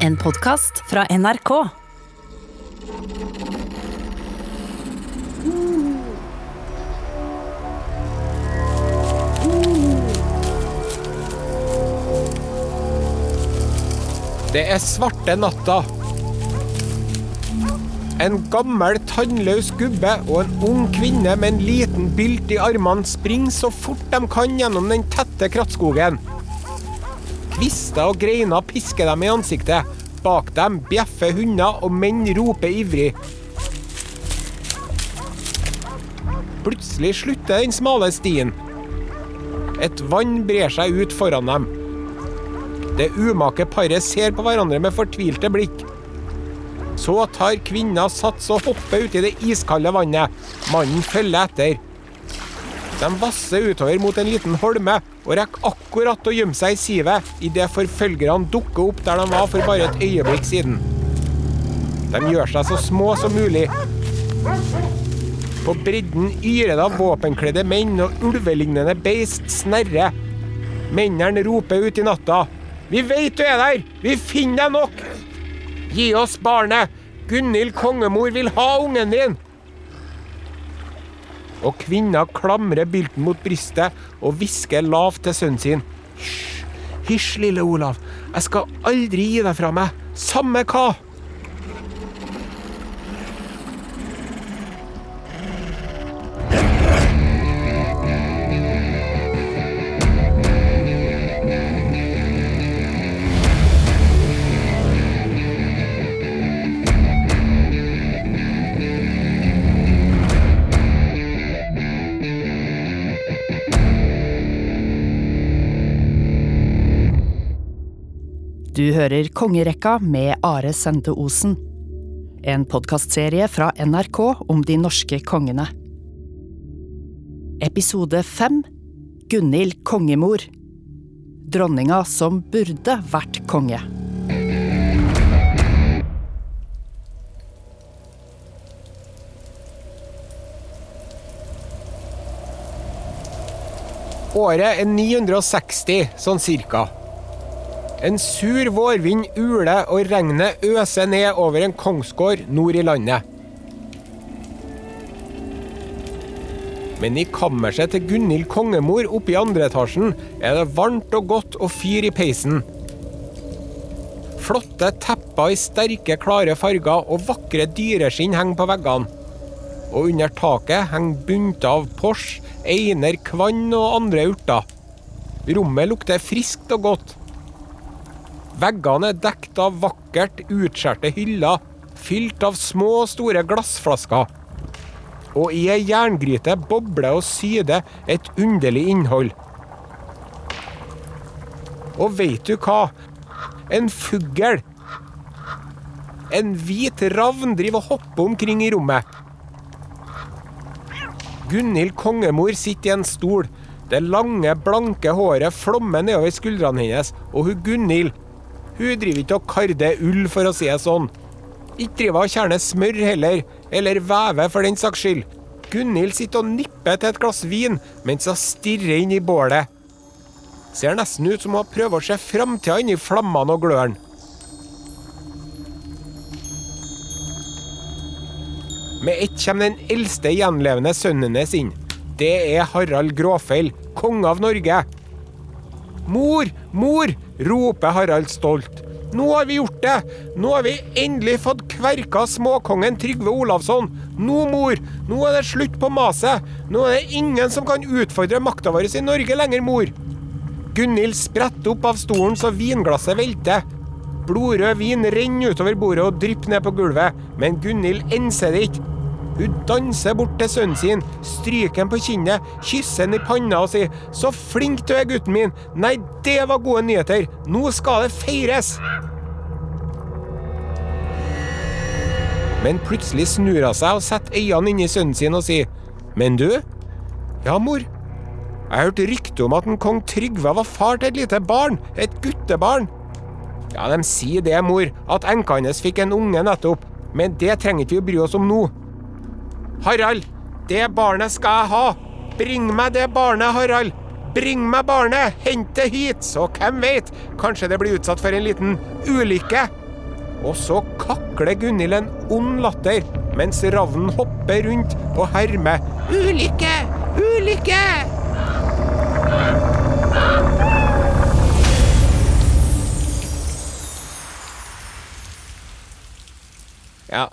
En podkast fra NRK. Det er svarte natta. En gammel, tannløs gubbe og en ung kvinne med en liten bylt i armene springer så fort de kan gjennom den tette krattskogen. Kvister og greiner pisker dem i ansiktet. Bak dem bjeffer hunder, og menn roper ivrig. Plutselig slutter den smale stien. Et vann brer seg ut foran dem. Det umake paret ser på hverandre med fortvilte blikk. Så tar kvinna sats og hopper uti det iskalde vannet. Mannen følger etter. De vasser utover mot en liten holme og rekker akkurat å gjemme seg i sivet idet forfølgerne dukker opp der de var for bare et øyeblikk siden. De gjør seg så små som mulig. På bredden yrer det av våpenkledde menn, og ulvelignende beist snerrer. Mennene roper ut i natta. Vi veit du er der! Vi finner deg nok! Gi oss barnet! Gunhild kongemor vil ha ungen din! Og kvinna klamrer bylten mot brystet og hvisker lavt til sønnen sin. Hysj, hysj, lille Olav. Jeg skal aldri gi deg fra meg, samme hva. Hører Kongerekka med Are Sende Osen. En podkastserie fra NRK om de norske kongene. Episode fem Gunhild kongemor. Dronninga som burde vært konge. Året er 960, sånn cirka. En sur vårvind uler og regnet øser ned over en kongsgård nord i landet. Men i kammerset til Gunhild kongemor oppe i andre etasjen er det varmt og godt og fyr i peisen. Flotte tepper i sterke, klare farger og vakre dyreskinn henger på veggene. Og under taket henger bunter av pors, einer, kvann og andre urter. Rommet lukter friskt og godt. Veggene er dekt av vakkert utskjærte hyller, fylt av små og store glassflasker. Og i ei jerngryte bobler og syder et underlig innhold. Og veit du hva? En fugl! En hvit ravn driver og hopper omkring i rommet. Gunhild kongemor sitter i en stol. Det lange, blanke håret flommer nedover skuldrene hennes, og hun Gunhild hun driver ikke og karder ull, for å si det sånn. Ikke driver og kjerner smør heller, eller vever for den saks skyld. Gunhild sitter og nipper til et glass vin mens hun stirrer inn i bålet. Ser nesten ut som hun prøver å se framtida inni flammene og gløren. Med ett kommer den eldste gjenlevende sønnen hennes inn. Det er Harald Gråfeil, konge av Norge. Mor, mor, roper Harald stolt. Nå har vi gjort det! Nå har vi endelig fått kverka småkongen Trygve Olavsson. Nå, mor, nå er det slutt på maset. Nå er det ingen som kan utfordre makta vår i Norge lenger, mor. Gunhild spretter opp av stolen så vinglasset velter. Blodrød vin renner utover bordet og drypper ned på gulvet, men Gunhild enser det ikke. Hun danser bort til sønnen sin, stryker ham på kinnet, kysser ham i panna og sier 'Så flink du er, gutten min'. Nei, det var gode nyheter. Nå skal det feires. Men plutselig snur hun seg og setter øynene inni sønnen sin og sier 'Men du?' 'Ja, mor'. Jeg har hørt rykte om at en kong Trygve var far til et lite barn. Et guttebarn. Ja, de sier det, mor, at enka hans fikk en unge nettopp. Men det trenger ikke vi å bry oss om nå. Harald, det barnet skal jeg ha. Bring meg det barnet, Harald. Bring meg barnet, hent det hit, så hvem vet, kanskje det blir utsatt for en liten ulykke. og så kakler Gunhild en ond latter mens ravnen hopper rundt og hermer 'Ulykke! Ulykke!' Ja,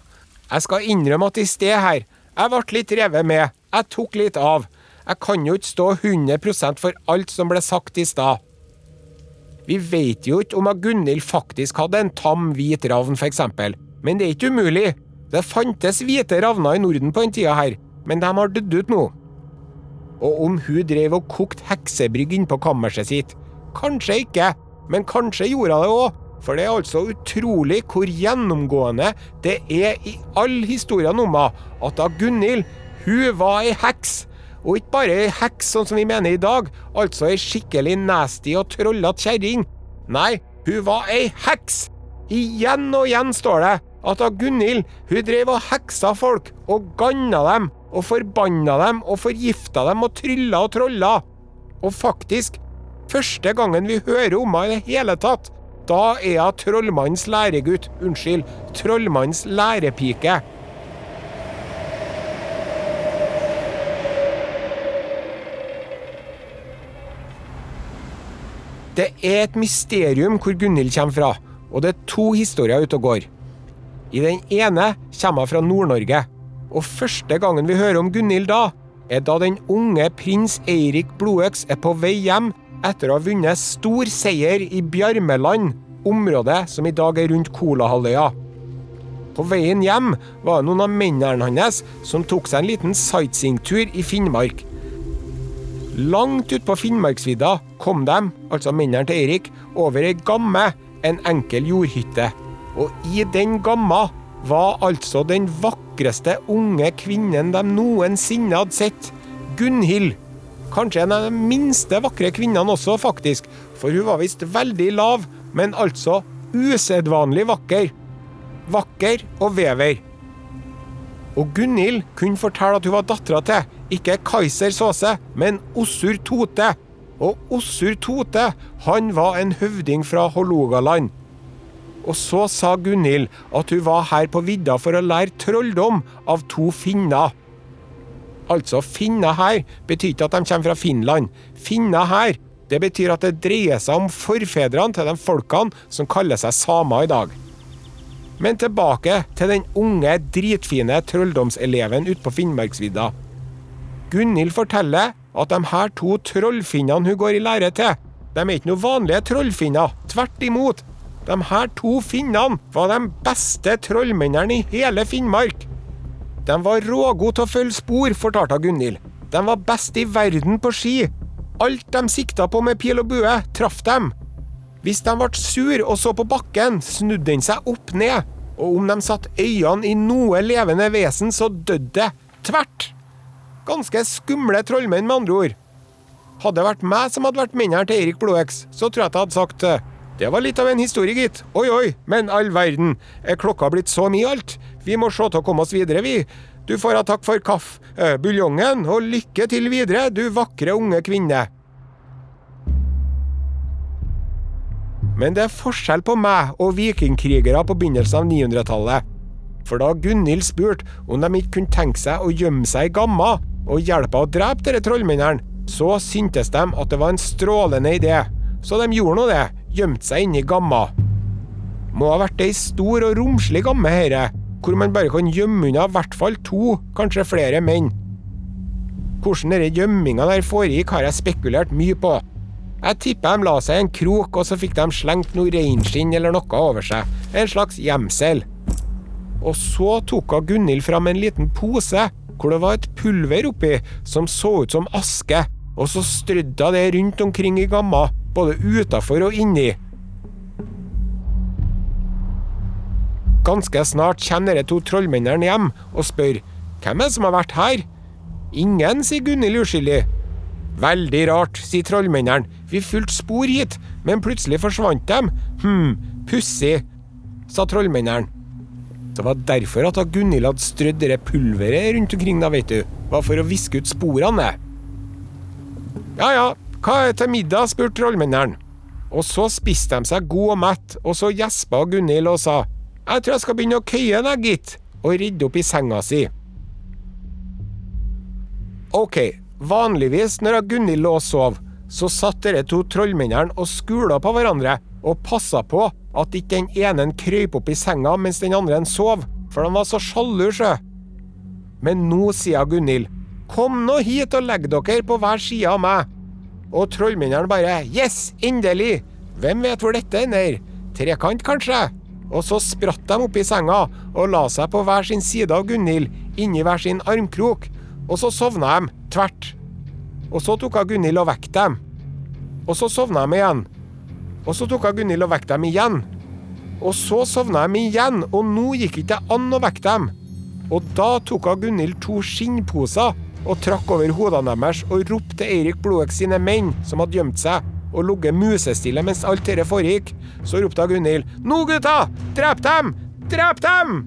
jeg skal innrømme at i sted her, jeg ble litt revet med. Jeg tok litt av. Jeg kan jo ikke stå 100% for alt som ble sagt i stad. Vi vet jo ikke om Gunhild faktisk hadde en tam, hvit ravn, f.eks., men det er ikke umulig. Det fantes hvite ravner i Norden på den tida her, men de har dødd ut nå. Og om hun drev og kokte heksebrygg innpå kammerset sitt? Kanskje ikke, men kanskje gjorde hun det òg. For det er altså utrolig hvor gjennomgående det er i all historien om henne at da Gunhild, hun var ei heks. Og ikke bare ei heks sånn som vi mener i dag, altså ei skikkelig nasty og trollete kjerring. Nei, hun var ei heks! Igjen og igjen står det at da Gunhild hun drev og heksa folk og ganna dem og forbanna dem og forgifta dem og trylla og trolla. Og faktisk, første gangen vi hører om henne i det hele tatt, da er hun trollmannens læregutt. Unnskyld, trollmannens lærepike. Det er et mysterium hvor Gunhild kommer fra, og det er to historier ute og går. I den ene kommer hun fra Nord-Norge, og første gangen vi hører om Gunhild da, er da den unge prins Eirik Blodøks er på vei hjem etter å ha vunnet stor seier i Bjarmeland, området som i dag er rundt Kolahalvøya. På veien hjem var det noen av mennene hans som tok seg en liten sightseeingtur i Finnmark. Langt utpå Finnmarksvidda kom de, altså mennene til Eirik, over ei gamme, en enkel jordhytte. Og i den gamma var altså den vakreste unge kvinnen de noensinne hadde sett. Gunhild. Kanskje en av de minste vakre kvinnene også, faktisk, for hun var visst veldig lav, men altså usedvanlig vakker. Vakker og vever. Og Gunhild kunne fortelle at hun var dattera til, ikke Kaiser Saase, men Ossur Tote. Og Ossur Tote, han var en høvding fra Hålogaland. Og så sa Gunhild at hun var her på vidda for å lære trolldom av to finner. Altså, finner her betyr ikke at de kommer fra Finland. Finner her, det betyr at det dreier seg om forfedrene til de folkene som kaller seg samer i dag. Men tilbake til den unge, dritfine trolldomseleven ute på Finnmarksvidda. Gunhild forteller at de her to trollfinnene hun går i lære til, de er ikke noe vanlige trollfinner. Tvert imot. De her to finnene var de beste trollmennene i hele Finnmark. De var rågode til å følge spor, fortalte Gunhild. De var best i verden på ski. Alt de sikta på med pil og bue, traff dem. Hvis de ble sur og så på bakken, snudde den seg opp ned. Og om de satte øynene i noe levende vesen, så døde det. Tvert. Ganske skumle trollmenn, med andre ord. Hadde det vært meg som hadde vært mennene til Erik Blodøks, så tror jeg at jeg hadde sagt det var litt av en historie, gitt. Oi, oi, men all verden, er klokka blitt så mye alt? Vi må se til å komme oss videre, vi. Du får ha takk for kaff, eh, buljongen, og lykke til videre, du vakre unge kvinne. Men det er forskjell på meg og vikingkrigere på begynnelsen av 900-tallet. For da Gunhild spurte om de ikke kunne tenke seg å gjemme seg i Gamma og hjelpe å drepe disse trollmennene, så syntes de at det var en strålende idé. Så de gjorde nå det gjemt seg inni gamma. Må ha vært ei stor og romslig gamme, herre, hvor man bare kan gjemme unna i hvert fall to, kanskje flere menn. Hvordan denne gjemminga der foregikk, har jeg spekulert mye på. Jeg tipper de la seg i en krok, og så fikk de slengt noe reinskinn eller noe over seg. En slags gjemsel. Og så tok hun Gunhild fram en liten pose hvor det var et pulver oppi som så ut som aske, og så strødde hun det rundt omkring i gamma, både utafor og inni. Ganske snart kommer de to trollmennene hjem og spør hvem er det som har vært her. Ingen, sier Gunhild uskyldig. Veldig rart, sier trollmennene. Vi fulgte spor hit, men plutselig forsvant de. Hm, pussig, sa trollmennene. Det var derfor at Gunhild hadde strødd det pulveret rundt omkring, da, vet du. Var for å viske ut sporene. Ja ja, hva er til middag? spurte trollmennene. Og så spiste de seg god og mett, og så gjespa Gunhild og sa Jeg tror jeg skal begynne å køye deg, gitt, og rydde opp i senga si. Ok, vanligvis når Gunhild lå og sov, så satt dere to trollmennene og skula på hverandre og passa på at ikke den ene krøyp opp i senga mens den andre sov, for de var så sjalu, sjø. Men nå sier Gunhild, kom nå hit og legg dere på hver side av meg. Og trollmennene bare yes, endelig! Hvem vet hvor dette ender? Trekant, kanskje? Og så spratt de opp i senga og la seg på hver sin side av Gunhild, inni hver sin armkrok, og så sovna de tvert. Og så tok hun Gunhild og vekket dem. Og så sovna de igjen. Og så tok hun Gunhild og vekket dem igjen. Og så sovna de igjen, og nå gikk ikke det an å vekke dem. Og da tok hun Gunhild to skinnposer og trakk over hodene deres og ropte Eirik Bloek sine menn, som hadde gjemt seg og ligget musestille mens alt dette foregikk. Så ropte Gunhild, Nå, gutta! Drep dem! Drep dem!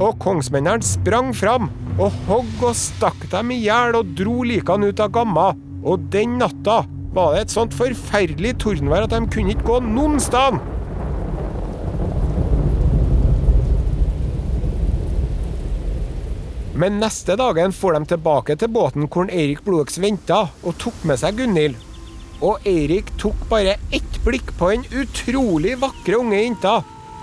Og kongsmennene sprang fram og hogg og stakk dem i hjel og dro likene ut av gamma. Og den natta var det et sånt forferdelig tordenvær at de kunne ikke gå noen sted. Men neste dagen får de tilbake til båten hvor Eirik Blodøks venta, og tok med seg Gunhild. Og Eirik tok bare ett blikk på den utrolig vakre unge jenta.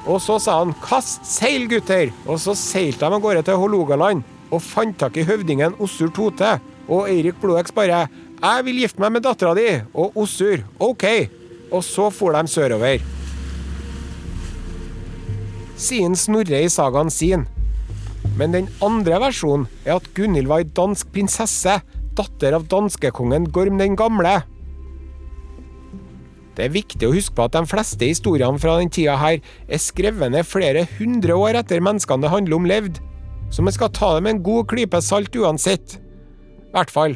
Og så sa han 'kast seil, gutter', og så seilte de av gårde til Hålogaland og fant tak i høvdingen Ossur Tote. Og Eirik Blodøks bare 'Jeg vil gifte meg med dattera di', og Ossur 'OK'. Og så for de sørover. Siden Snorre i sagaen sin. Men den andre versjonen er at Gunhild var ei dansk prinsesse, datter av danskekongen Gorm den gamle. Det er viktig å huske på at de fleste historiene fra den tida her er skrevet ned flere hundre år etter menneskene det handler om, levd, så man skal ta det med en god klype salt uansett. I hvert fall,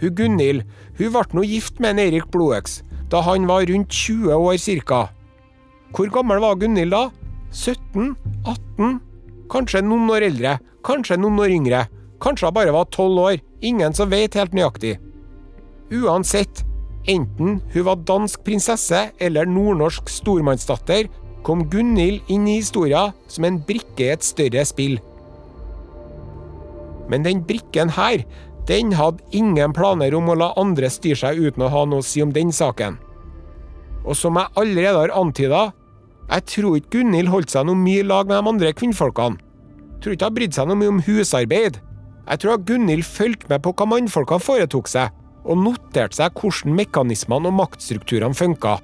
hun Gunhild hun ble nå gift med en Eirik Blodøks da han var rundt 20 år cirka. Hvor gammel var Gunhild da? 17? 18? Kanskje noen år eldre, kanskje noen år yngre. Kanskje hun bare var tolv år, ingen som vet helt nøyaktig. Uansett, enten hun var dansk prinsesse eller nordnorsk stormannsdatter, kom Gunhild inn i historien som en brikke i et større spill. Men den brikken her, den hadde ingen planer om å la andre styre seg uten å ha noe å si om den saken. Og som jeg allerede har antyda, jeg tror ikke Gunhild holdt seg noe mye i lag med de andre kvinnfolkene. Jeg tror ikke hun brydde seg noe mye om husarbeid. Jeg tror Gunhild fulgte med på hva mannfolkene foretok seg, og noterte seg hvordan mekanismene og maktstrukturene funka.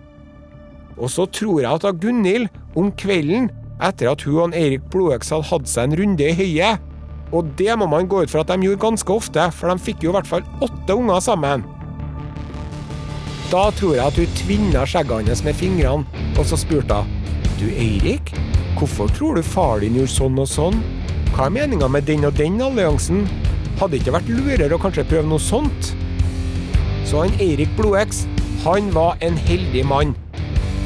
Og så tror jeg at Gunhild, om kvelden, etter at hun og Eirik Blodøks hadde hatt seg en runde i høyet, og det må man gå ut fra at de gjorde ganske ofte, for de fikk jo i hvert fall åtte unger sammen. Da tror jeg at hun tvinna skjegget hans med fingrene, og så spurte hun du, Eirik, hvorfor tror du far din gjorde sånn og sånn? Hva er meninga med den og den alliansen? Hadde ikke vært lurere å kanskje prøve noe sånt? Så han Eirik Blodeks, han var en heldig mann.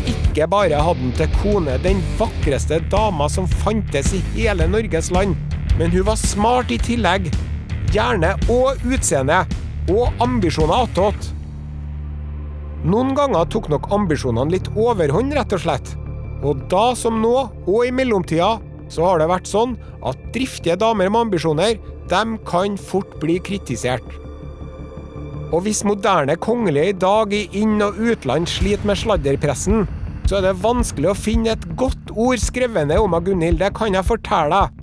Ikke bare hadde han til kone den vakreste dama som fantes i hele Norges land, men hun var smart i tillegg. Hjerne og utseende. Og ambisjoner attåt. Noen ganger tok nok ambisjonene litt overhånd, rett og slett. Og da som nå, og i mellomtida, så har det vært sånn at driftige damer med ambisjoner, dem kan fort bli kritisert. Og hvis moderne kongelige i dag i inn- og utland sliter med sladderpressen, så er det vanskelig å finne et godt ord skrevet ned om Gunhild, det kan jeg fortelle deg.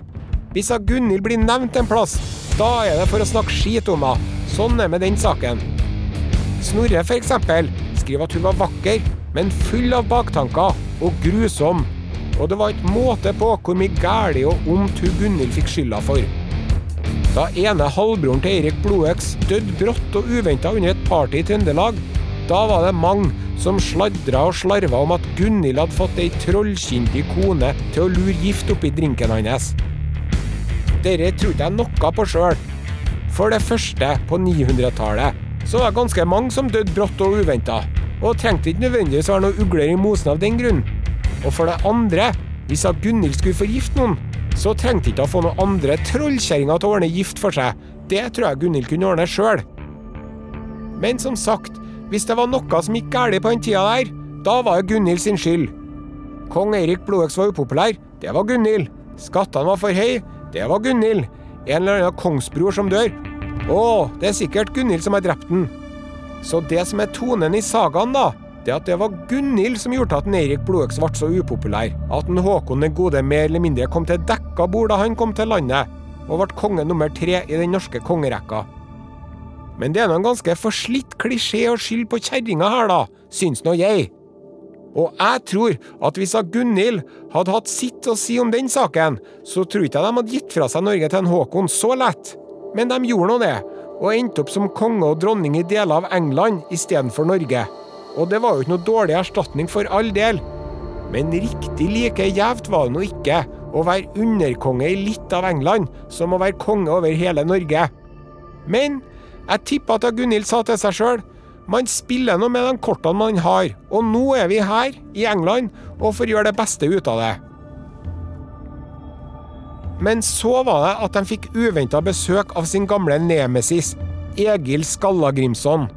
Hvis Gunhild blir nevnt en plass, da er det for å snakke skit om henne. Sånn er med den saken. Snorre, eksempel, skriver at hun var vakker, men full av baktanker og grusom. Og det var ikke måte på hvor mye galt og ondt hun Gunhild fikk skylda for. Da ene halvbroren til Eirik Blodøks døde brått og uventa under et party i Trøndelag, da var det mange som sladra og slarva om at Gunhild hadde fått ei trollkyndig kone til å lure gift oppi drinken hans. Dette trodde jeg noe på sjøl. For det første, på 900-tallet, så var det ganske mange som døde brått og uventa og trengte ikke nødvendigvis å være noe ugler i mosen av den grunn. Og for det andre, hvis at Gunhild skulle forgifte noen, så trengte ikke å få noen andre trollkjerringer til å ordne gift for seg. Det tror jeg Gunhild kunne ordne sjøl. Men som sagt, hvis det var noe som gikk galt på den tida der, da var det Gunhild sin skyld. Kong Eirik Blodøks var upopulær. Det var Gunhild. Skattene var for høye. Det var Gunhild. En eller annen kongsbror som dør. Å, det er sikkert Gunhild som har drept den. Så det som er tonen i sagaen, da, det at det var Gunhild som gjorde at Eirik Blodøks ble så upopulær. At en Håkon den gode mer eller mindre kom til dekka bord da han kom til landet, og ble konge nummer tre i den norske kongerekka. Men det er nå en ganske forslitt klisjé å skylde på kjerringa her, da, syns nå jeg. Og jeg tror at hvis Gunhild hadde hatt sitt å si om den saken, så tror ikke jeg de hadde gitt fra seg Norge til en Håkon så lett. Men de gjorde nå det, og endte opp som konge og dronning i deler av England istedenfor Norge. Og det var jo ikke noe dårlig erstatning for all del. Men riktig like gjevt var det nå ikke å være underkonge i litt av England som å være konge over hele Norge. Men jeg tipper at Gunhild sa til seg sjøl man spiller nå med de kortene man har, og nå er vi her, i England, og får gjøre det beste ut av det. Men så var det at de fikk uventa besøk av sin gamle nemesis, Egil Skallagrimson.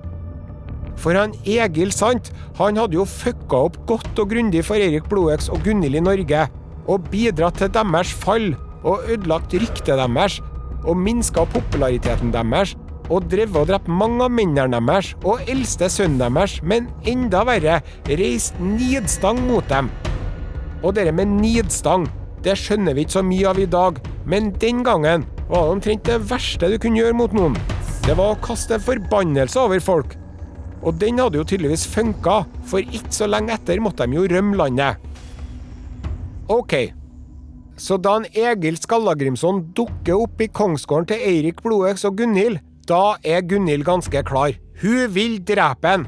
For han Egil Sant, han hadde jo fucka opp godt og grundig for Erik Blodøks og Gunhild i Norge, og bidratt til deres fall, og ødelagt ryktet deres, og minska populariteten deres, og drevet og drept mange av mennene deres og eldste sønnen deres, men enda verre, reist nidstang mot dem. Og dere med nidstang, det skjønner vi ikke så mye av i dag, men den gangen var det omtrent det verste du kunne gjøre mot noen. Det var å kaste forbannelse over folk. Og den hadde jo tydeligvis funka, for ikke så lenge etter måtte de jo rømme landet. OK. Så da en Egil Skallagrimson dukker opp i kongsgården til Eirik Blodøks og Gunhild, da er Gunhild ganske klar. Hun vil drepe han.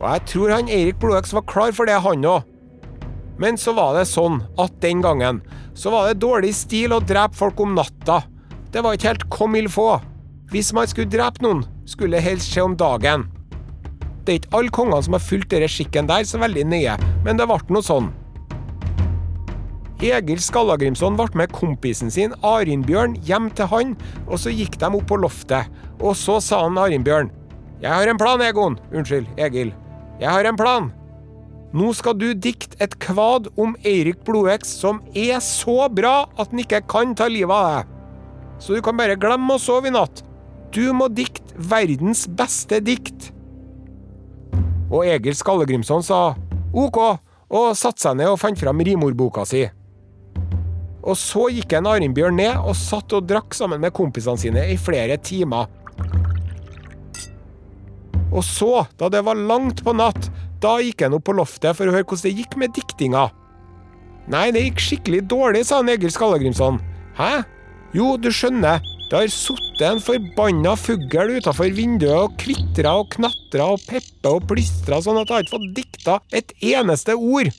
Og jeg tror han Eirik Blodøks var klar for det, han òg. Men så var det sånn at den gangen så var det dårlig stil å drepe folk om natta. Det var ikke helt comme il faut. Hvis man skulle drepe noen, skulle det helst skje om dagen. Det er ikke alle kongene som har fulgt denne skikken der så veldig nøye, men det ble noe sånn. Egil Skallagrimson ble med kompisen sin Arinbjørn hjem til han, og så gikk de opp på loftet. Og så sa han Arinbjørn. Jeg har en plan, Egon. Unnskyld, Egil. Jeg har en plan. Nå skal du dikte et kvad om Eirik Blodøks som er så bra at han ikke kan ta livet av deg. Så du kan bare glemme å sove i natt. Du må dikte verdens beste dikt. Og Egil Skallegrimson sa OK, og satte seg ned og fant fram rimordboka si. Og så gikk en Arinbjørn ned og satt og drakk sammen med kompisene sine i flere timer. Og så, da det var langt på natt, da gikk han opp på loftet for å høre hvordan det gikk med diktinga. Nei, det gikk skikkelig dårlig, sa han Egil Skallagrimson. Hæ? Jo, du skjønner, det har sittet en forbanna fugl utafor vinduet og kvitra og knatra og peppa og plystra sånn at jeg har ikke fått dikta et eneste ord.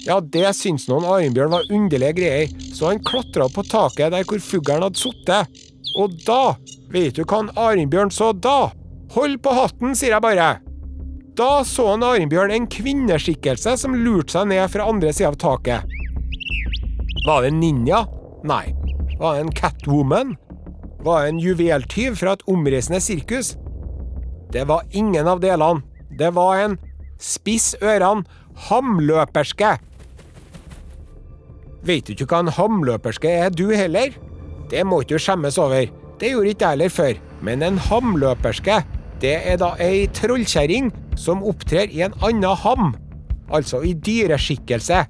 Ja, det syntes noen Arnbjørn var underlige greier, så han klatra opp på taket der hvor fuglen hadde sittet. Og da, vet du hva Arnbjørn så da? Hold på hatten, sier jeg bare. Da så han Arnbjørn en kvinneskikkelse som lurte seg ned fra andre sida av taket. Var det en ninja? Nei. Var det en Catwoman? Var det en juveltyv fra et omreisende sirkus? Det var ingen av delene. Det var en spiss ørene hamløperske. Vet du ikke hva en hamløperske er, du heller? Det må ikke du skjemmes over. Det gjorde ikke jeg heller før. Men en hamløperske, det er da ei trollkjerring som opptrer i en annen ham. Altså i dyreskikkelse.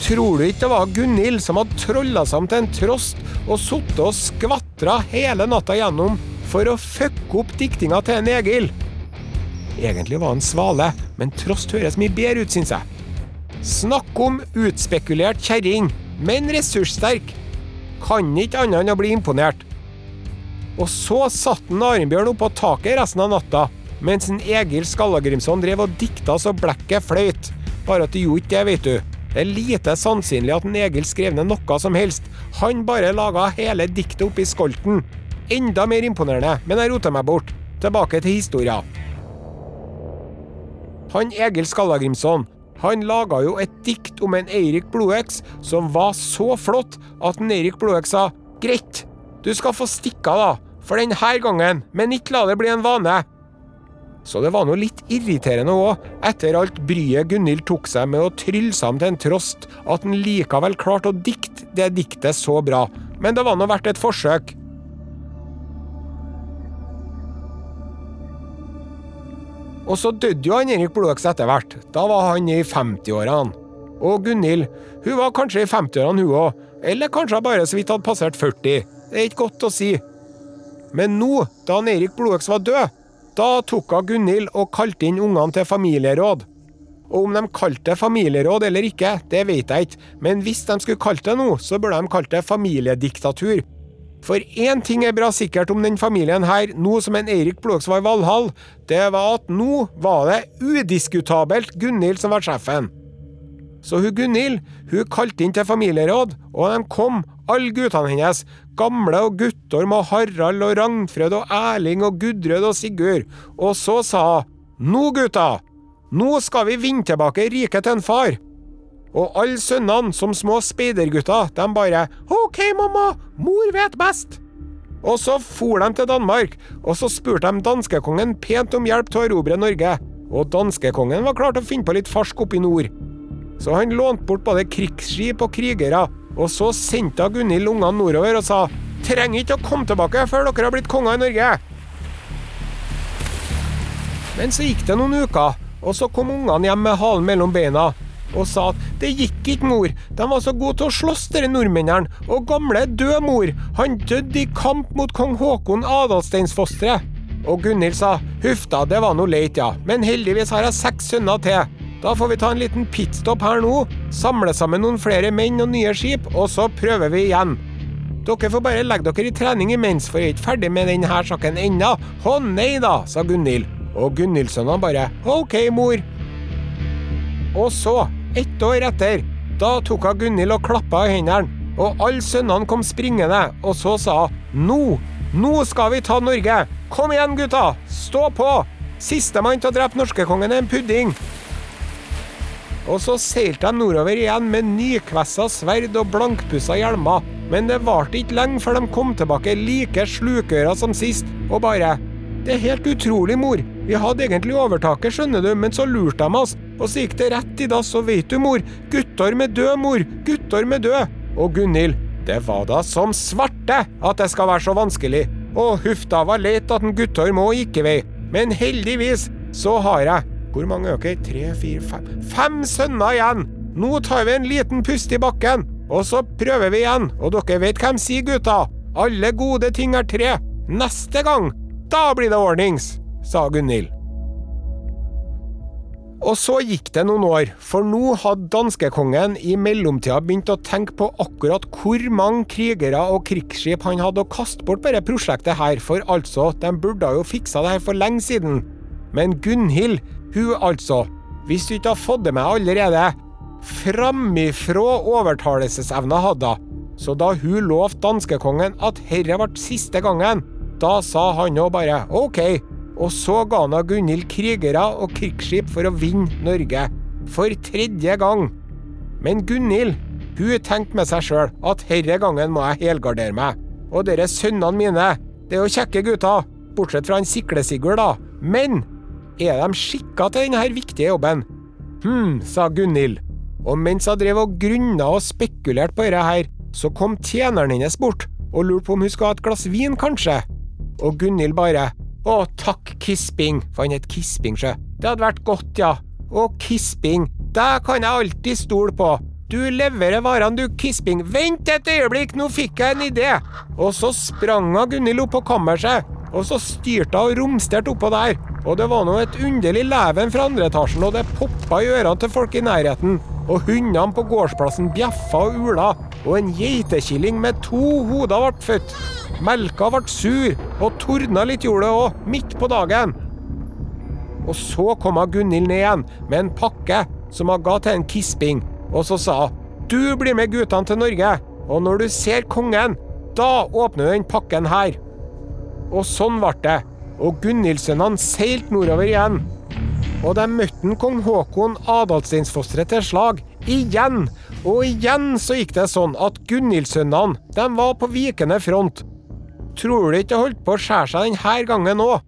Tror du ikke det var Gunhild som hadde trolla seg om til en trost og sittet og skvatra hele natta gjennom for å fucke opp diktinga til en Egil? Egentlig var han svale, men trost høres mye bedre ut, syns jeg. Snakk om utspekulert kjerring, men ressurssterk. Kan ikke annet enn å bli imponert. Og så satt en Arinbjørn oppå taket resten av natta, mens en Egil Skallagrimson drev og dikta så blekket fløyt. Bare at de gjorde ikke det, vet du. Det er lite sannsynlig at en Egil skrev ned noe som helst. Han bare laga hele diktet oppi skolten. Enda mer imponerende, men jeg rota meg bort. Tilbake til historia. Han Egil Skallagrimson han laga jo et dikt om en Eirik Blodøks som var så flott at en Eirik Blodøks sa greit, du skal få stikke av, da, for denne gangen, men ikke la det bli en vane. Så det var nå litt irriterende òg, etter alt bryet Gunhild tok seg med å trylle sammen til en trost, at han likevel klarte å dikte det diktet så bra. Men det var nå verdt et forsøk. Og så døde jo han Erik Blodøks etter hvert. Da var han i 50-årene. Og Gunhild, hun var kanskje i 50-årene hun òg. Eller kanskje bare så vidt hadde passert 40. Det er ikke godt å si. Men nå, da Erik Blodøks var død, da tok hun Gunhild og kalte inn ungene til familieråd. Og om de kalte det familieråd eller ikke, det vet jeg ikke, men hvis de skulle kalt det noe, så burde de kalt det familiediktatur. For én ting er bra sikkert om den familien her, nå som en Eirik Blåks var i Valhall, det var at nå var det udiskutabelt Gunhild som var sjefen. Så hun Gunhild hun kalte inn til familieråd, og de kom, alle guttene hennes, gamle og Guttorm og Harald og Ragnfrød og Erling og Gudrød og Sigurd, og så sa hun, nå gutta, nå skal vi vinne tilbake riket til en far. Og alle sønnene, som små speidergutter, de bare OK, mamma, mor vet best. Og så for de til Danmark, og så spurte de danskekongen pent om hjelp til å erobre Norge. Og danskekongen var klar til å finne på litt farsk oppe i nord. Så han lånte bort både krigsskip og krigere, og så sendte Gunhild ungene nordover og sa trenger ikke å komme tilbake før dere har blitt konger i Norge. Men så gikk det noen uker, og så kom ungene hjem med halen mellom beina og sa at det gikk ikke, mor, de var så gode til å slåss, dere nordmennene, og gamle død mor, han døde i kamp mot kong Håkon Adalsteinsfosteret. Og Gunhild sa huff da, det var noe leit, ja, men heldigvis har jeg seks sønner til. Da får vi ta en liten pitstop her nå, samle sammen noen flere menn og nye skip, og så prøver vi igjen. Dere får bare legge dere i trening imens, for jeg er ikke ferdig med denne saken ennå. Å nei da, sa Gunhild. Og Gunhild-sønnene bare OK, mor. Og så, ett år etter, da tok hun Gunhild og klappa i hendene, og alle sønnene kom springende, og så sa hun nå, nå skal vi ta Norge! Kom igjen, gutta! Stå på! Sistemann til å drepe norskekongen er en pudding! Og så seilte de nordover igjen med nykvessa sverd og blankpussa hjelmer, men det varte ikke lenge før de kom tilbake like slukøra som sist, og bare Det er helt utrolig, mor. Vi hadde egentlig overtaket, skjønner du, men så lurte de oss. Og så gikk det rett i dass, så veit du, mor. Guttorm er død, mor. Guttorm er død. Og Gunhild, det var da som svarte at det skal være så vanskelig. Og huff da, var leit at en Guttorm òg gikk i vei. Men heldigvis så har jeg Hvor mange er dere? Tre, fire, fem Fem sønner igjen! Nå tar vi en liten pust i bakken, og så prøver vi igjen. Og dere vet hvem sier, gutta? Alle gode ting er tre. Neste gang, da blir det ordnings, sa Gunhild. Og så gikk det noen år, for nå hadde danskekongen i mellomtida begynt å tenke på akkurat hvor mange krigere og krigsskip han hadde å kaste bort på dette prosjektet her, for altså, de burde jo fiksa det her for lenge siden. Men Gunhild, hun altså, hvis du ikke har fått det med allerede, framifrå overtalelsesevna hadde hun. Så da hun lovte danskekongen at herre ble siste gangen, da sa han jo bare OK, og så ga han Gunhild krigere og krigsskip for å vinne Norge. For tredje gang. Men Gunhild, hun tenkte med seg sjøl at herre gangen må jeg helgardere meg. Og dere sønnene mine, det er jo kjekke gutter, bortsett fra han Sikle-Sigurd, da. Men er de skikka til denne viktige jobben? Hm, sa Gunhild. Og mens hun drev og grunna og spekulerte på dette her, så kom tjeneren hennes bort og lurte på om hun skulle ha et glass vin, kanskje. Og Gunhild bare å, takk, Kisping, for han het Kisping, sjø. Det hadde vært godt, ja. Å, Kisping, deg kan jeg alltid stole på. Du leverer varene, du, Kisping. Vent et øyeblikk, nå fikk jeg en idé! Og så sprang hun Gunhild opp på kammerset, og så styrte hun og romsterte oppå der. Og det var nå et underlig leven fra andre etasjen, og det poppa i ørene til folk i nærheten. Og hundene på gårdsplassen bjeffa og ula, og en geitekilling med to hoder ble født. Melka ble sur, og tordna litt gjorde det òg, midt på dagen. Og så kom Gunhild ned igjen med en pakke som hun ga til en Kisping, og så sa hun du blir med guttene til Norge, og når du ser kongen, da åpner du den pakken her. Og sånn ble det, og Gunhildsønnene seilte nordover igjen. Og de møtte kong Haakon Adalsteinsfosteret til slag. Igjen! Og igjen så gikk det sånn at Gunhildsønnene de var på vikende front. Tror du ikke det holdt på å skjære seg denne gangen òg?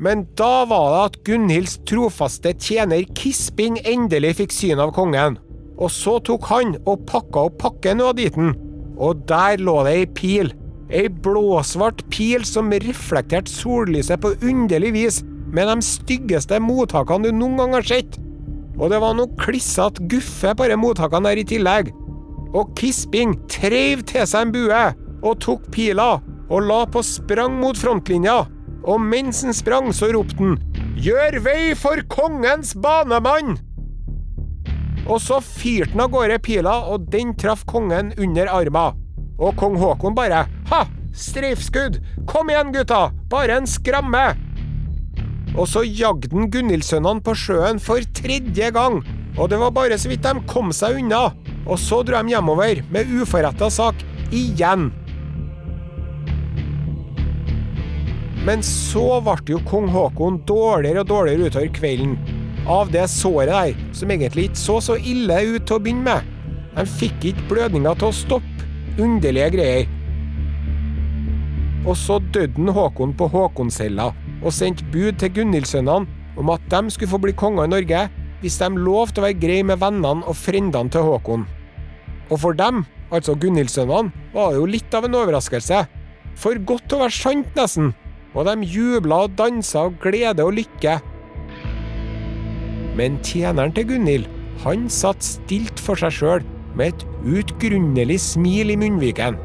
Men da var det at Gunhilds trofaste tjener Kisping endelig fikk syn av kongen. Og så tok han og pakka opp pakken hun hadde gitt ham. Og der lå det ei pil. Ei blåsvart pil som reflekterte sollyset på underlig vis, med de styggeste mottakene du noen gang har sett. Og det var noe klissete guffe på de mottakene der i tillegg. Og Kisping treiv til seg en bue og tok pila og la på sprang mot frontlinja. Og mens han sprang, så ropte han 'Gjør vei for kongens banemann!' Og så fyrte han av gårde pila, og den traff kongen under armen. Og kong Haakon bare 'Ha! Streifskudd! Kom igjen, gutta! Bare en skramme!' Og så jagde han Gunhildsønnene på sjøen for tredje gang, og det var bare så vidt de kom seg unna. Og så dro de hjemover med uforretta sak igjen. Men så ble jo kong Haakon dårligere og dårligere utover kvelden. Av det såret der, som egentlig ikke så så ille ut til å begynne med. De fikk ikke blødninga til å stoppe. Underlige greier. Og så døde Håkon på Håkonshella og sendte bud til Gunhildsønnene om at de skulle få bli konger i Norge hvis de lovte å være greie med vennene og frendene til Håkon. Og for dem, altså Gunhildsønnene, var det jo litt av en overraskelse. For godt til å være sant, nesten og de jubla og dansa av glede og lykke. Men tjeneren til Gunhild, han satt stilt for seg sjøl, med et utgrunnelig smil i munnviken.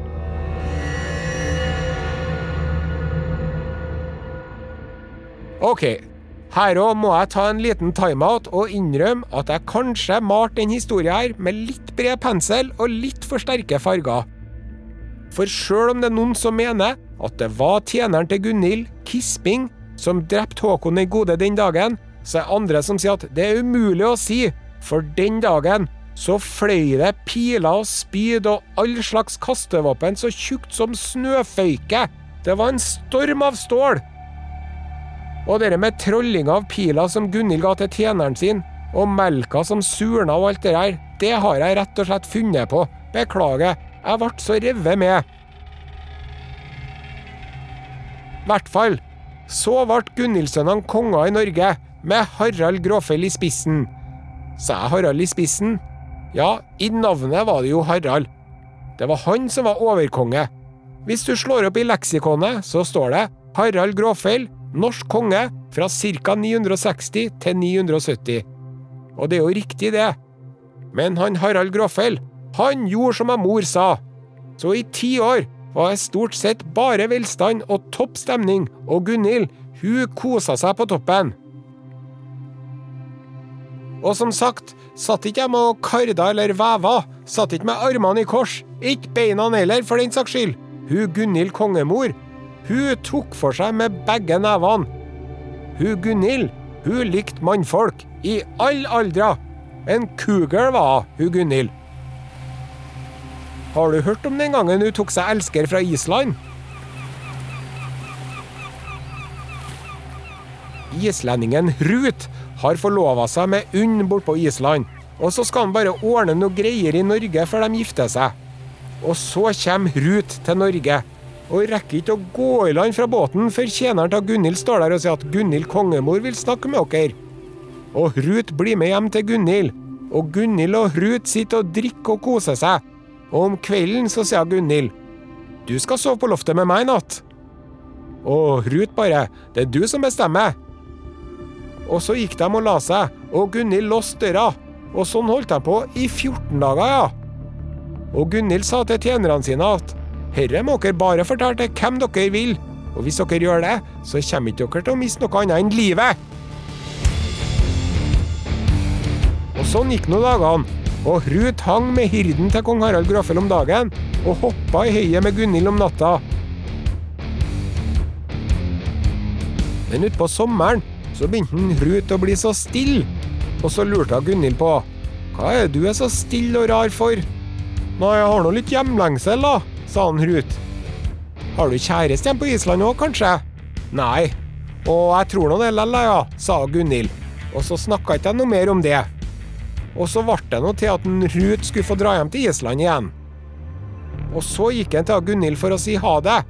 Ok, her òg må jeg ta en liten timeout og innrømme at jeg kanskje malte denne historien her med litt bred pensel og litt for sterke farger. For sjøl om det er noen som mener at det var tjeneren til Gunhild, Kisping, som drepte Håkon den gode den dagen, så er andre som sier at det er umulig å si, for den dagen så fløy det piler og spyd og all slags kastevåpen så tjukt som snøføyke. Det var en storm av stål. Og det med trolling av piler som Gunhild ga til tjeneren sin, og melka som surna og alt det der, det har jeg rett og slett funnet på. Beklager, jeg ble så revet med. hvert fall. Så ble Gunhildsønnene konger i Norge, med Harald Gråfell i spissen. Sa jeg Harald i spissen? Ja, i navnet var det jo Harald. Det var han som var overkonge. Hvis du slår opp i leksikonet, så står det Harald Gråfell, norsk konge fra ca. 960 til 970. Og det er jo riktig, det. Men han Harald Gråfell, han gjorde som mor sa. Så i ti år var det stort sett bare velstand og topp stemning, og Gunhild, hun kosa seg på toppen. Og som sagt, satt ikke jeg med og karda eller veva, satt ikke med armene i kors, ikke beina heller, for den saks skyld. Hun Gunhild kongemor, hun tok for seg med begge nevene. Hun Gunhild, hun likte mannfolk, i alle aldre. En cougar var hun Gunhild. Har du hørt om den gangen hun tok seg elsker fra Island? Islendingen Ruth har forlova seg med Unn bortpå Island. Og så skal han bare ordne noe greier i Norge før de gifter seg. Og så kommer Ruth til Norge. Og rekker ikke å gå i land fra båten før tjeneren til Gunhild står der og sier at Gunhild kongemor vil snakke med dere. Og Ruth blir med hjem til Gunhild. Og Gunhild og Ruth sitter og drikker og koser seg. Og om kvelden så sier Gunhild du skal sove på loftet med meg i natt. Og Ruth bare det er du som bestemmer. Og så gikk de og la seg, og Gunhild låste døra. Og sånn holdt de på i 14 dager, ja. Og Gunhild sa til tjenerne sine at herre må dere bare fortelle til hvem dere vil, og hvis dere gjør det, så kommer ikke dere til å miste noe annet enn livet. Og sånn gikk nå dagene og Ruth hang med hirden til kong Harald Gråfell om dagen, og hoppa i høyet med Gunhild om natta. Men utpå sommeren så begynte Ruth å bli så stille, og så lurte Gunhild på hva er det du er så stille og rar for? Nei, jeg har nå litt hjemlengsel, da, sa han Ruth. Har du kjæreste hjemme på Island òg, kanskje? Nei. Og jeg tror nå det lell, ja, sa Gunhild. Og så snakka ikke jeg noe mer om det. Og så ble det noe til at Ruth skulle få dra hjem til Island igjen. Og så gikk han til Gunhild for å si ha det.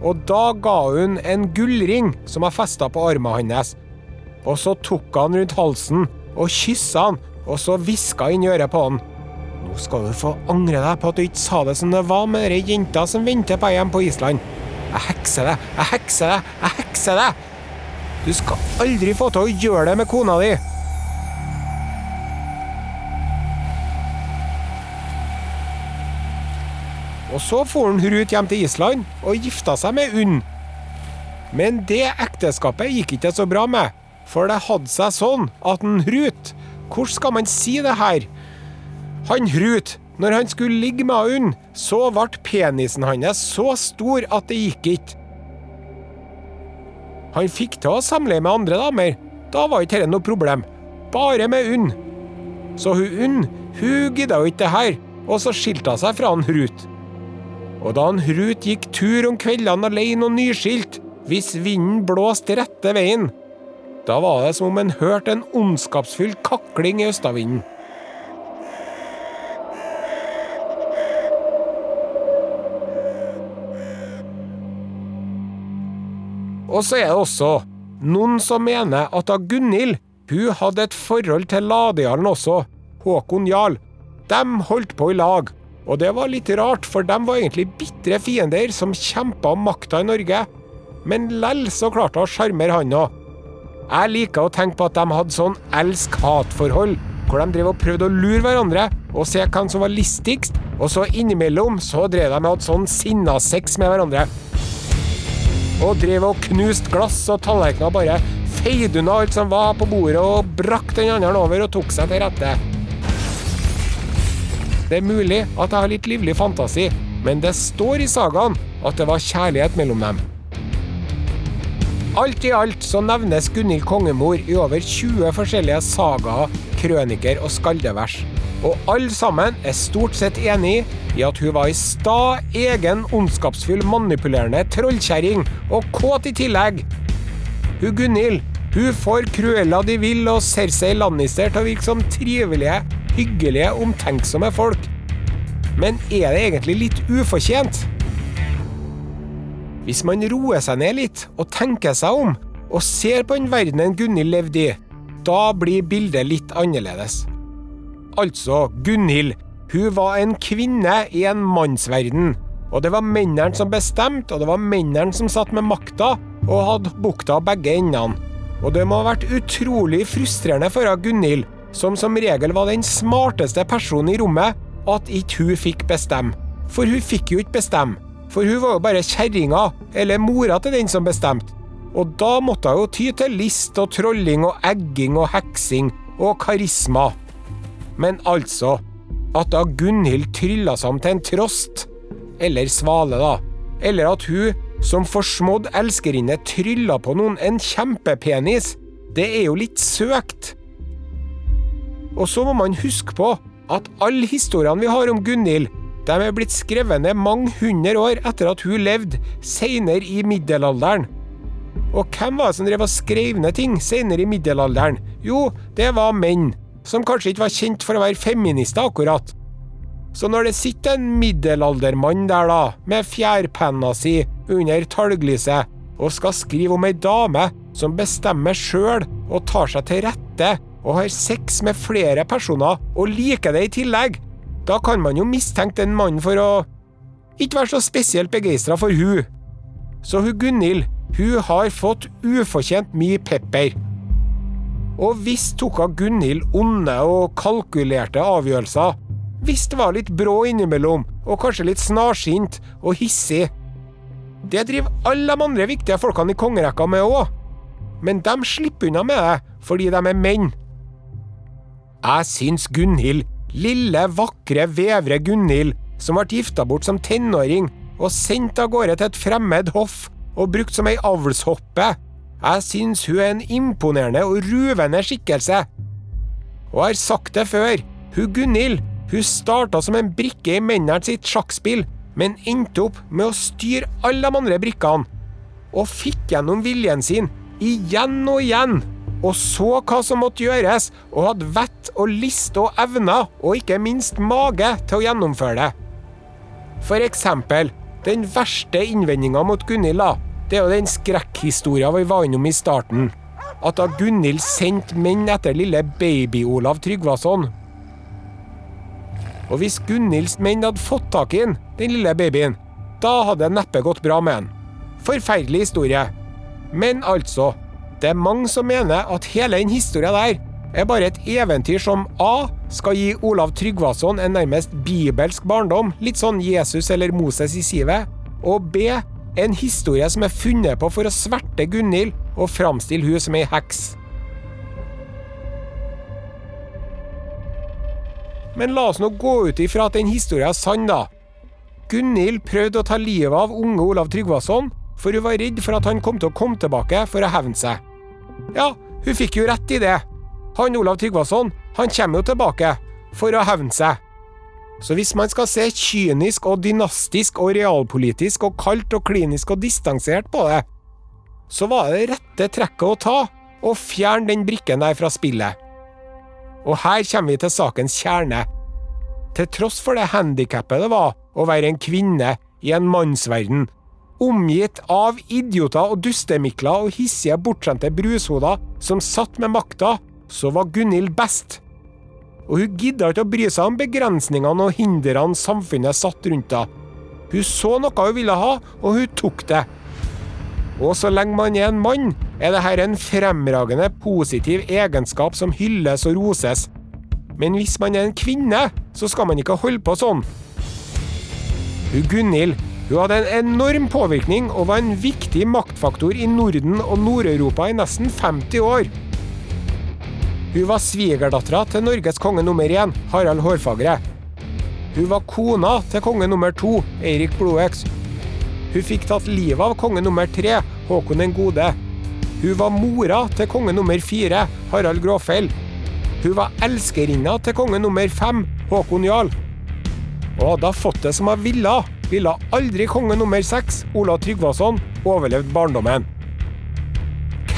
og da ga hun en gullring som var festa på armen hans. Og så tok han rundt halsen og kyssa han, og så hviska inn i øret på han. Nå skal du få angre deg på at du ikke sa det som det var med den jenta som venter på hjemme på Island. Jeg hekser deg, jeg hekser deg, jeg hekser deg! Du skal aldri få til å gjøre det med kona di! Og så for Ruth hjem til Island og gifta seg med Unn. Men det ekteskapet gikk ikke så bra med, for det hadde seg sånn at en Ruth Hvordan skal man si det her? Han Hrut, når han skulle ligge med Unn, så ble penisen hans så stor at det gikk ikke. Han fikk til å samleie med andre damer. Da var ikke dette noe problem. Bare med Unn. Så hun Unn, hun gidda jo ikke det her, og så skilte hun seg fra han Hrut. Og da han Hrut gikk tur om kveldene alene og nyskilt, hvis vinden blåste rette veien, da var det som om en hørte en ondskapsfull kakling i østavinden. Og så er det også noen som mener at da Gunhild hun hadde et forhold til Ladejarlen også, Håkon Jarl. De holdt på i lag, og det var litt rart, for de var egentlig bitre fiender som kjempa om makta i Norge. Men lell så klarte hun å sjarmere han òg. Jeg liker å tenke på at de hadde sånn elsk-hat-forhold, hvor de drev og prøvde å lure hverandre og se hvem som var listigst, og så innimellom så drev de og hadde sånn sinnasex med hverandre og drev og knuste glass og tallerkener bare feide unna alt som var på bordet, og brakk den andre over og tok seg til rette. Det er mulig at jeg har litt livlig fantasi, men det står i sagaen at det var kjærlighet mellom dem. Alt i alt så nevnes Gunhild kongemor i over 20 forskjellige sagaer, krøniker og skaldevers. Og alle sammen er stort sett enig i at hun var ei sta, egen, ondskapsfull, manipulerende trollkjerring, og kåt i tillegg. Hun Gunhild hun får Cruella de Vil og Cersei Lannister til å virke som trivelige, hyggelige, omtenksomme folk. Men er det egentlig litt ufortjent? Hvis man roer seg ned litt og tenker seg om, og ser på den verdenen Gunhild levde i, da blir bildet litt annerledes. Altså, Gunhild, hun var en kvinne i en mannsverden. Og det var mennene som bestemte, og det var mennene som satt med makta og hadde bukta begge endene. Og det må ha vært utrolig frustrerende for Gunhild, som som regel var den smarteste personen i rommet, at ikke hun fikk bestemme. For hun fikk jo ikke bestemme. For hun var jo bare kjerringa, eller mora til den som bestemte. Og da måtte hun jo ty til list og trolling og egging og heksing og karisma. Men altså, at da Gunhild trylla om til en trost, eller svale, da, eller at hun som forsmådd elskerinne trylla på noen en kjempepenis, det er jo litt søkt. Og så må man huske på at alle historiene vi har om Gunhild, de er blitt skrevet ned mange hundre år etter at hun levde, senere i middelalderen. Og hvem var det som drev og skrev ned ting senere i middelalderen? Jo, det var menn som kanskje ikke var kjent for å være feminister, akkurat. Så når det sitter en middelaldermann der, da, med fjærpenna si under talglyset, og skal skrive om ei dame som bestemmer sjøl og tar seg til rette og har sex med flere personer og liker det i tillegg, da kan man jo mistenke den mannen for å ikke være så spesielt begeistra for hun. Så hun Gunhild, hun har fått ufortjent mye pepper. Og visst tok hun Gunhild onde og kalkulerte avgjørelser. Hvis det var litt brå innimellom, og kanskje litt snarsint og hissig. Det driver alle de andre viktige folkene i kongerekka med òg. Men de slipper unna med det, fordi de er menn. Jeg syns Gunhild, lille, vakre, vevre Gunhild, som ble gifta bort som tenåring og sendt av gårde til et fremmed hoff og brukt som ei avlshoppe, jeg syns hun er en imponerende og ruvende skikkelse. Og jeg har sagt det før, hun Gunhild, hun starta som en brikke i mennene sitt sjakkspill, men endte opp med å styre alle de andre brikkene. Og fikk gjennom viljen sin, igjen og igjen. Og så hva som måtte gjøres, og hadde vett og liste og evner, og ikke minst mage, til å gjennomføre det. For eksempel, Den verste innvendinga mot Gunhild, da, det er jo den skrekkhistoria vi var innom i starten. At da Gunhild sendte menn etter lille baby-Olav Tryggvason. Og hvis Gunhilds menn hadde fått tak i den, lille babyen, da hadde det neppe gått bra med den. Forferdelig historie. Men altså, det er mange som mener at hele den historia der er bare et eventyr som A skal gi Olav Tryggvason en nærmest bibelsk barndom, litt sånn Jesus eller Moses i sivet, og B en historie som er funnet på for å sverte Gunhild og framstille hun som ei heks. Men la oss nå gå ut ifra at den historien er sann, da. Gunhild prøvde å ta livet av unge Olav Tryggvason, for hun var redd for at han kom til å komme tilbake for å hevne seg. Ja, hun fikk jo rett i det. Han Olav Tryggvason, han kommer jo tilbake for å hevne seg. Så hvis man skal se kynisk og dynastisk og realpolitisk og kaldt og klinisk og distansert på det, så var det rette trekket å ta å fjerne den brikken der fra spillet. Og her kommer vi til sakens kjerne. Til tross for det handikappet det var å være en kvinne i en mannsverden, omgitt av idioter og dustemikler og hissige, bortskjemte brushoder som satt med makta, så var Gunhild best og hun gidda ikke å bry seg om begrensningene og hindrene samfunnet satt rundt henne. Hun så noe hun ville ha, og hun tok det. Og så lenge man er en mann, er dette en fremragende positiv egenskap som hylles og roses. Men hvis man er en kvinne, så skal man ikke holde på sånn. Hun Gunhild hun hadde en enorm påvirkning og var en viktig maktfaktor i Norden og Nord-Europa i nesten 50 år. Hun var svigerdattera til Norges konge nummer én, Harald Hårfagre. Hun var kona til konge nummer to, Eirik Blodøks. Hun fikk tatt livet av konge nummer tre, Håkon den gode. Hun var mora til konge nummer fire, Harald Gråfell. Hun var elskerinna til konge nummer fem, Håkon Jarl. Og hadde hun fått det som hun ville, ville aldri konge nummer seks, Olav Tryggvason, overlevd barndommen.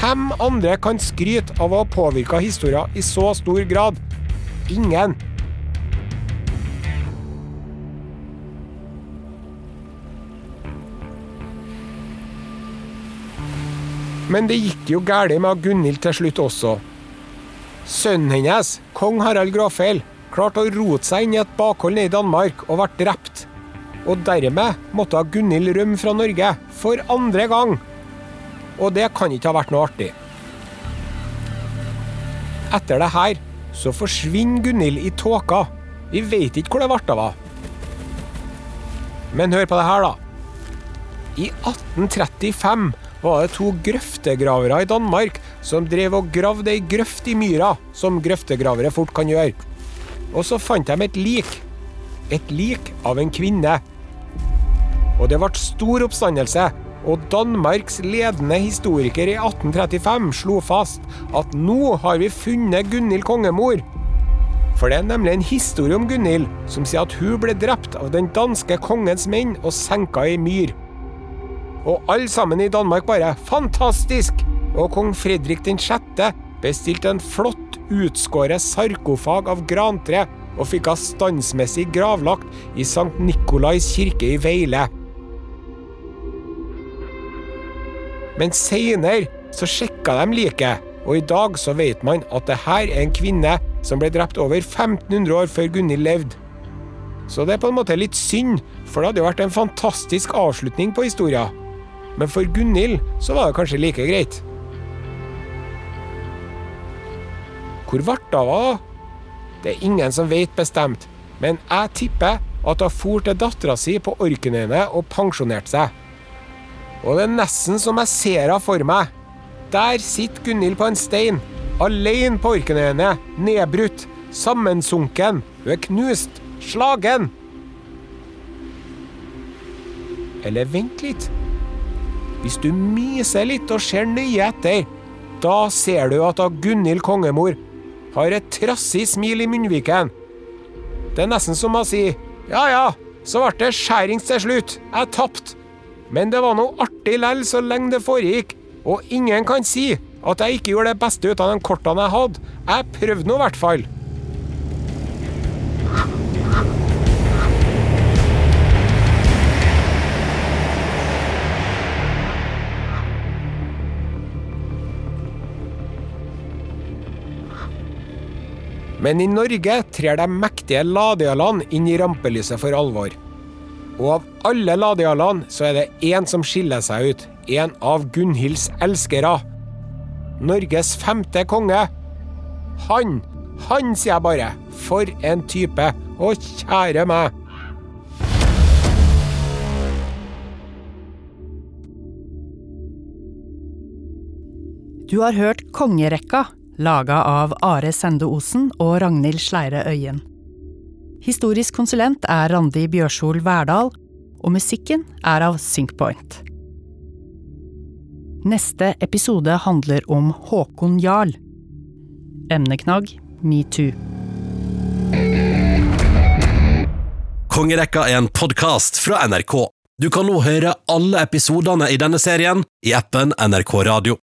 Hvem andre kan skryte av å ha påvirka historien i så stor grad? Ingen. Men det gikk jo galt med Gunhild til slutt også. Sønnen hennes, kong Harald Gråfeil, klarte å rote seg inn i et bakhold nede i Danmark og ble drept. Og dermed måtte Gunhild rømme fra Norge, for andre gang. Og det kan ikke ha vært noe artig. Etter det her så forsvinner Gunhild i tåka. Vi vet ikke hvor det ble av henne. Men hør på det her, da. I 1835 var det to grøftegravere i Danmark som drev og gravde ei grøft i myra, som grøftegravere fort kan gjøre. Og så fant de et lik. Et lik av en kvinne. Og det ble stor oppstandelse, og Danmarks ledende historiker i 1835 slo fast at nå har vi funnet Gunhild kongemor. For det er nemlig en historie om Gunhild som sier at hun ble drept av den danske kongens menn og senka i myr. Og alle sammen i Danmark bare 'fantastisk'! Og kong Fredrik 6. bestilte en flott utskåret sarkofag av grantre og fikk henne standsmessig gravlagt i Sankt Nikolais kirke i Veile. Men seinere så sjekka de liket, og i dag så vet man at det her er en kvinne som ble drept over 1500 år før Gunhild levde. Så det er på en måte litt synd, for det hadde jo vært en fantastisk avslutning på historia. Men for Gunhild så var det kanskje like greit. Hvor ble det av? Det er ingen som vet bestemt, men jeg tipper at hun for til dattera si på Orknøyene og pensjonerte seg. Og det er nesten som jeg ser henne for meg. Der sitter Gunhild på en stein, alene på Orknøyene, nedbrutt, sammensunken. Hun er knust, slagen. Eller vent litt. Hvis du myser litt og ser nøye etter, da ser du at Gunhild kongemor har et trassig smil i munnviken. Det er nesten som å si ja ja, så ble det skjærings til slutt, jeg tapte. Men det var noe artig lell så lenge det foregikk, og ingen kan si at jeg ikke gjorde det beste ut av de kortene jeg hadde. Jeg prøvde nå i hvert fall. Men i Norge trer de mektige ladeølene inn i rampelyset for alvor. Og av alle ladealene så er det én som skiller seg ut. En av Gunhilds elskere. Norges femte konge. Han! Han, sier jeg bare. For en type. Å, kjære meg. Du har hørt Kongerekka, laga av Are Sende Osen og Ragnhild Sleire Øyen. Historisk konsulent er Randi Bjørsol Verdal, og musikken er av Syncpoint. Neste episode handler om Håkon Jarl. Emneknagg metoo. Kongerekka er en podkast fra NRK. Du kan nå høre alle episodene i denne serien i appen NRK Radio.